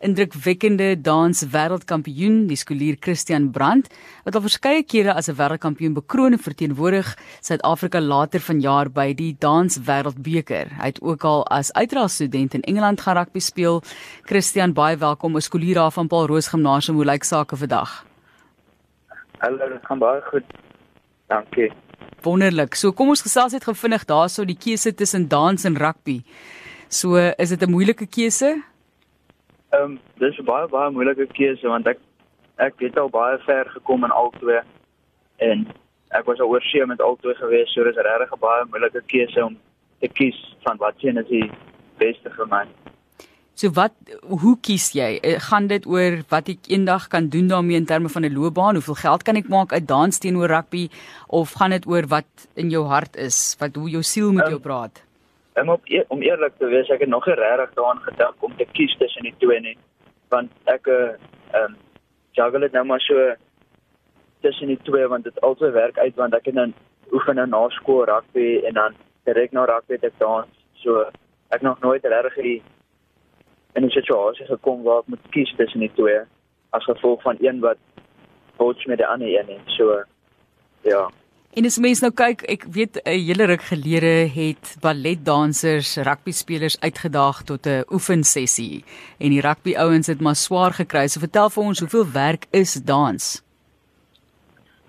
indrukwekkende dans wêreldkampioen, die skoolier Christian Brandt, wat al verskeie kere as 'n wêreldkampioen bekroon en verteenwoordig Suid-Afrika later vanjaar by die dans wêreldbeker. Hy het ook al as uitraalstudent in Engeland gaan rugby speel. Christian, baie welkom, 'n skoolier daar van Paul Roos Gimnasium. Hoe lyk sake vandag? Hallo, dit gaan baie goed. Dankie. Wonderlik. So kom ons gesels net gevinnig daarso die keuse tussen dans en rugby. So is dit 'n moeilike keuse? Ehm um, dis 'n baie baie moeilike keuse want ek ek het al baie ver gekom in albei en ek was al oor see met albei gewees, so dis regtig 'n baie moeilike keuse om te kies van wat een is die beste vir my. So wat hoe kies jy? Eh, gaan dit oor wat ek eendag kan doen daarmee in terme van 'n loopbaan? Hoeveel geld kan ek maak uit dans teenoor rugby of gaan dit oor wat in jou hart is, wat hoe jou siel met um, jou praat? Om op, e-, om eerlik te wees, ek het nog regtig daaraan gedink om te kies tussen die twee nie, want ek eh, ehm uh, juggle dit nou maar so tussen die twee want dit altyd werk uit want ek het nou oefen nou na skool rugby en dan direk na rugby te dans. So ek nog nooit regtig in 'n situasie gekom waar ek moet kies tussen die twee as gevolg van een wat bots met die ander een nie. So ja. En as mens nou kyk, ek weet 'n hele ruk gelede het balletdansers rugby spelers uitgedaag tot 'n oefensessie en die rugby ouens het maar swaar gekry. So vertel vir ons, hoeveel werk is dans?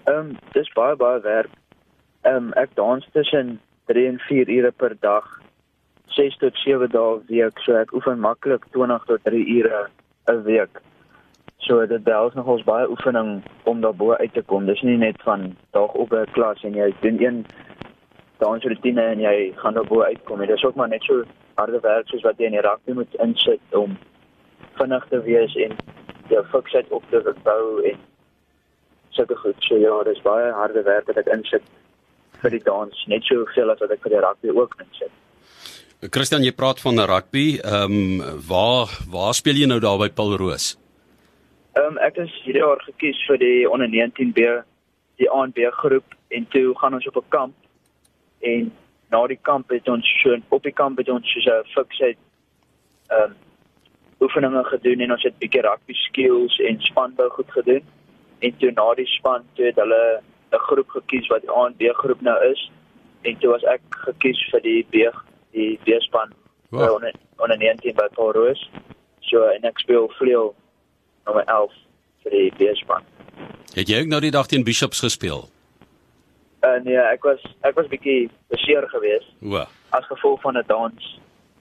Ehm, um, dis baie baie werk. Ehm um, ek dans tussen 3 en 4 ure per dag, 6 tot 7 dae 'n week. So ek oefen maklik 20 tot 3 ure 'n week. So dit behels nog ons baie oefening om daarbo uit te kom. Dis nie net van dag op 'n klas en jy doen een dansroetine en jy gaan daarbo uitkom nie. Dis ook maar net so harde werk soos wat jy in die rugby moet insit om vinnig te wees en jou fiksheid op te bou en sulke goed. So ja, dis baie harde werk wat ek insit vir die dans, net so veel as wat ek vir die rugby ook insit. Christian, jy praat van rugby. Ehm um, waar waar speel jy nou daar by Paul Roos? Ehm um, ek is hierdie jaar gekies vir die onder 19B die ANB groep. En toe gaan ons op 'n kamp. En na die kamp het ons so op die kamp het ons so 'n fiksheid ehm um, oefeninge gedoen en ons het bietjie rugby skills en spanbou goed gedoen. En toe na die span toe het hulle 'n groep gekies wat die ANB groep nou is. En toe was ek gekies vir die B die B-span wow. onder onder 19 by Paul Roos so en ek speel vleuel nommer 11 vir die beespan. Het jy ook nou die dag teen Bishops gespeel? Uh, nee, ek was ek was bietjie beseer geweest. O. As gevolg van 'n dans.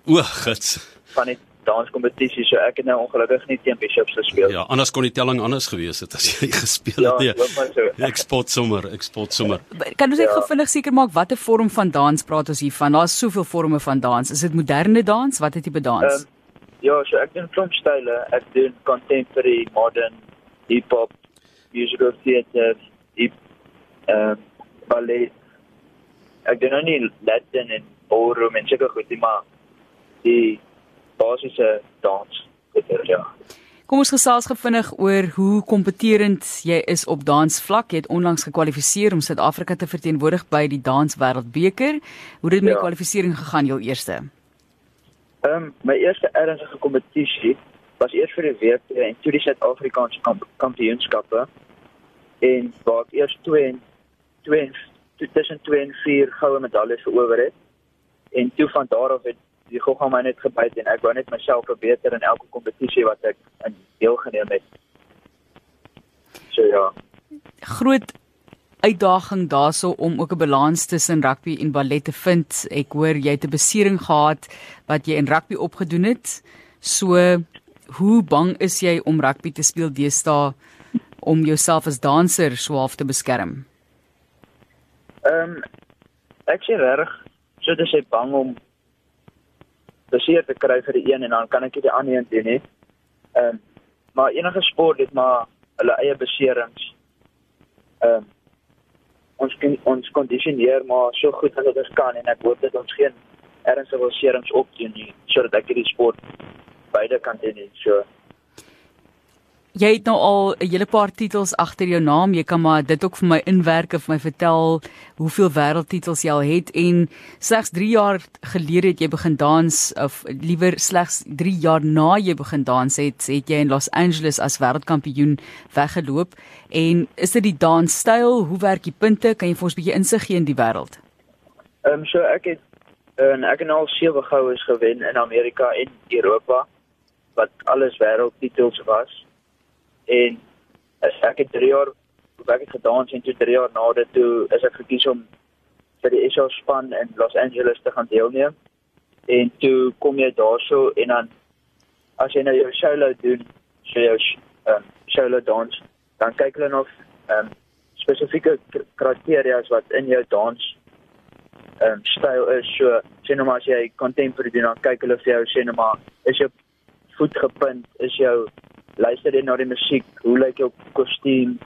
O, gits. Van die danskompetisie, so ek het nou ongelukkig nie teen Bishops gespeel. Ja, anders kon die telling anders gewees het as jy gespeel het. Ja, loop maar so. ek spot sommer, ek spot sommer. Kan ons net ja. vinnig seker maak watter vorm van dans praat ons hier van? Daar's soveel forme van dans. Is dit moderne dans? Wat het jy bedans? Um, Ja, so ek doen klomp style. Ek doen contemporary, modern, hip hop, musical theater, hip ehm uh, ballet. Ek doen nie Latin en ballroom en seker goed, maar die basiese dans, ja. Kom ons gesels gefinnig oor hoe kompeterend jy is op dansvlak. Jy het onlangs gekwalifiseer om Suid-Afrika te verteenwoordig by die Danswêreldbeker. Hoe het dit met ja. die kwalifikasie gegaan, jou eerste? Ehm um, my eerste ernstige kompetisie was eers vir die WP en toe die Suid-Afrikaanse kamp kampioenskappe en waar ek eers 2 en 2 tussen 2 en 4 goue medaljes verower het. En toe van daar af het die gogga my net gebyt en ek wou net myself verbeter in elke kompetisie wat ek in deelgeneem het. So ja. Groot uitdaging daarso om ook 'n balans tussen rugby en ballet te vind. Ek hoor jy het 'n besering gehad wat jy in rugby opgedoen het. So hoe bang is jy om rugby te speel deesdae om jouself as danser swaaf te beskerm? Ehm um, ek sê reg, so dis ek bang om beseer te kry vir die een en dan kan ek dit die ander een doen nie. Ehm um, maar enige sport het maar hulle eie beserings. Ehm um, ons kan ons kondisioneer maar so goed as wat ons kan en ek hoop dat ons geen ernstige verserings opdoen nie sodat ek hierdie sport beide kan doen nie. So Jy het nou al 'n hele paar titels agter jou naam. Jy kan maar dit ook vir my inwerk of my vertel hoeveel wêreldtitels jy al het en slegs 3 jaar gelede het jy begin dans of liewer slegs 3 jaar na jy begin dans het, het jy in Los Angeles as wêreldkampioen weggeloop. En is dit die dansstyl? Hoe werk die punte? Kan jy vir ons 'n bietjie insig gee in die wêreld? Ehm um, so ek het en ek het al sewe goues gewen in Amerika en Europa wat alles wêreldtitels was en ek het 3 jaar ek het gedans en toe 3 jaar na dit toe is ek gekies om vir die SA span in Los Angeles te gaan deelneem. En toe kom jy daarso en dan as jy nou jou solo doen so jou um, solo dans dan kyk hulle nog um, spesifieke kriteria wat in jou dans um, styl is. So sê nou maar as jy contemporary doen dan kyk hulle vir jou sê nou maar is jou voet gepunt is jou luister jy na die musiek, hoe lyk jou kostuum?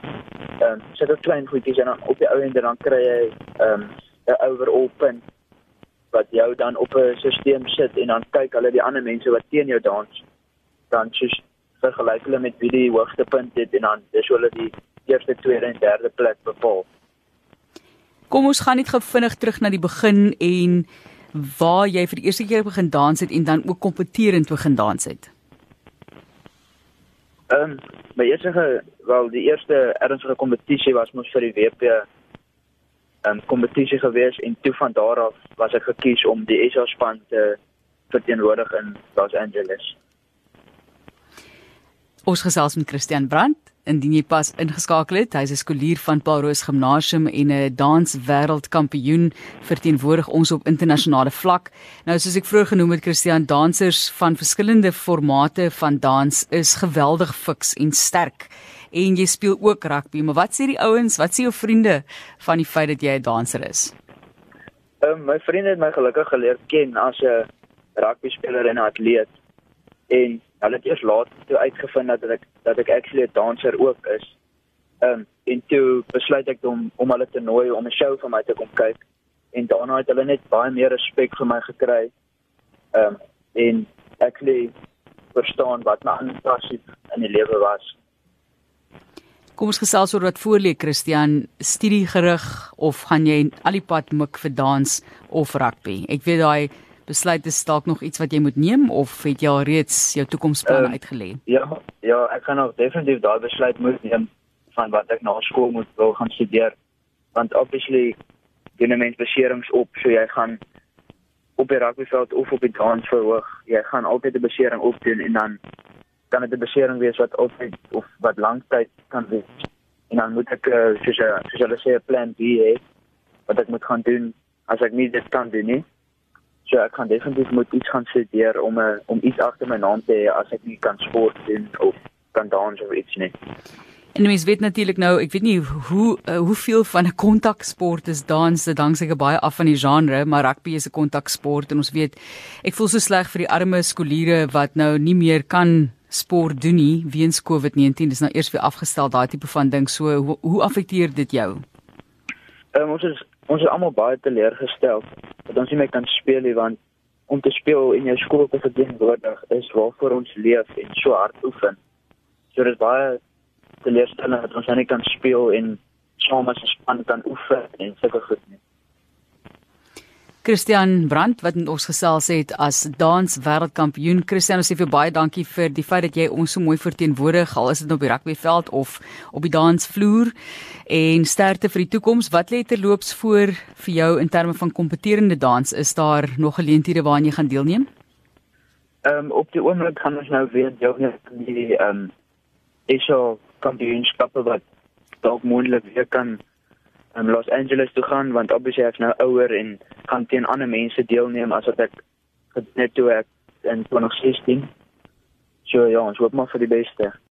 Ehm um, sit dit klein goedjies en dan op die ou end dan kry jy ehm um, 'n overall punt wat jou dan op 'n stelsel sit en dan kyk hulle die ander mense wat teen jou dans dan soos vergelyk hulle met wie die hoogste punt het en dan dis hulle die eerste, tweede en derde plek bepaal. Kom ons gaan net gou vinnig terug na die begin en waar jy vir die eerste keer begin dans het en dan ook kompeterend begin dans het. Ehm um, my eerste wel die eerste ernstige kompetisie was mos vir die WP ehm um, kompetisie gewees en toe van daar af was ek gekies om die SA span te verteenwoordig in Los Angeles. Ons gesels met Christian Brandt indien jy pas ingeskakel het. Hy's 'n skoolier van Paul Roos Gimnasium en 'n danswêreldkampioen verteenwoordig ons op internasionale vlak. Nou soos ek vroeër genoem het, Christian, dansers van verskillende formate van dans is geweldig fiks en sterk. En jy speel ook rugby, maar wat sê die ouens, wat sê jou vriende van die feit dat jy 'n danser is? Ehm um, my vriende het my gelukkig geleer ken as 'n rugby speler en atleet. En hulle het eers later toe uitgevind dat ek dat ek actually 'n danser ook is. Ehm um, en toe besluit ek om om hulle te nooi om 'n show vir my te kom kyk en daarna het hulle net baie meer respek vir my gekry. Ehm um, en actually verstaan wat my aanpassing in die lewe was. Kom ons gesels oor wat voor lê Christian, studiegerig of gaan jy al die pad mik vir dans of rugby? Ek weet daai besluit is dalk nog iets wat jy moet neem of het jy al reeds jou toekomsplanne uh, uitgelê? Ja, ja, ek gaan nog definitief daai besluit moet neem van wat ek na skool moet wil gaan studeer. Want obviously doen 'n mens beserings op, so jy gaan op die rugbyveld of op die dans verhoog. Jy gaan altyd 'n besering opdoen en dan kan dit 'n besering wees wat altyd of wat lank tyd kan wees. En dan moet ek uh, soos 'n soos hulle sê 'n plan B hê wat ek moet gaan doen as ek nie dit kan doen nie. So ek kan definitief moet iets gaan studeer om 'n eh, om iets agter my naam te hê as ek nie kan sport doen of kan dans of iets nie. En mens weet natuurlik nou, ek weet nie hoe uh, hoeveel van 'n kontaksport is dans, dit hang seker baie af van die genre, maar rugby is 'n kontaksport en ons weet ek voel so sleg vir die arme skooliere wat nou nie meer kan sport doen nie weens COVID-19. Dis nou eers weer afgestel daai tipe van ding. So hoe, hoe affekteer dit jou? Um, ons is ons is almal baie teleurgestel dat ons nie meer kan speel nie want om te speel in jou skool te verteenwoordig is waarvoor ons leef en so hard oefen. So dit is baie teleurstellend dat ons nie kan speel en saam as 'n span kan oefen en sulke goed nie. Christian Brandt wat ons gesels het as dans wêreldkampioen. Christian, ons sê vir baie dankie vir die feit dat jy ons so mooi verteenwoordig al is dit op die rugbyveld of op die dansvloer en sterkte vir die toekoms. Wat lê terloops voor vir jou in terme van kompeterende dans? Is daar nog geleenthede waaraan jy gaan deelneem? Ehm um, op die oomblik kan ons nou weer deelneem aan die ehm um, ESO kampioenskappe wat dalk moontlik weer kan in Los Angeles toe gaan want obviously ek's nou ouer en gaan teen ander mense deelneem as wat ek net toe ek in 2016. So ja, ons hoop maar vir die beste.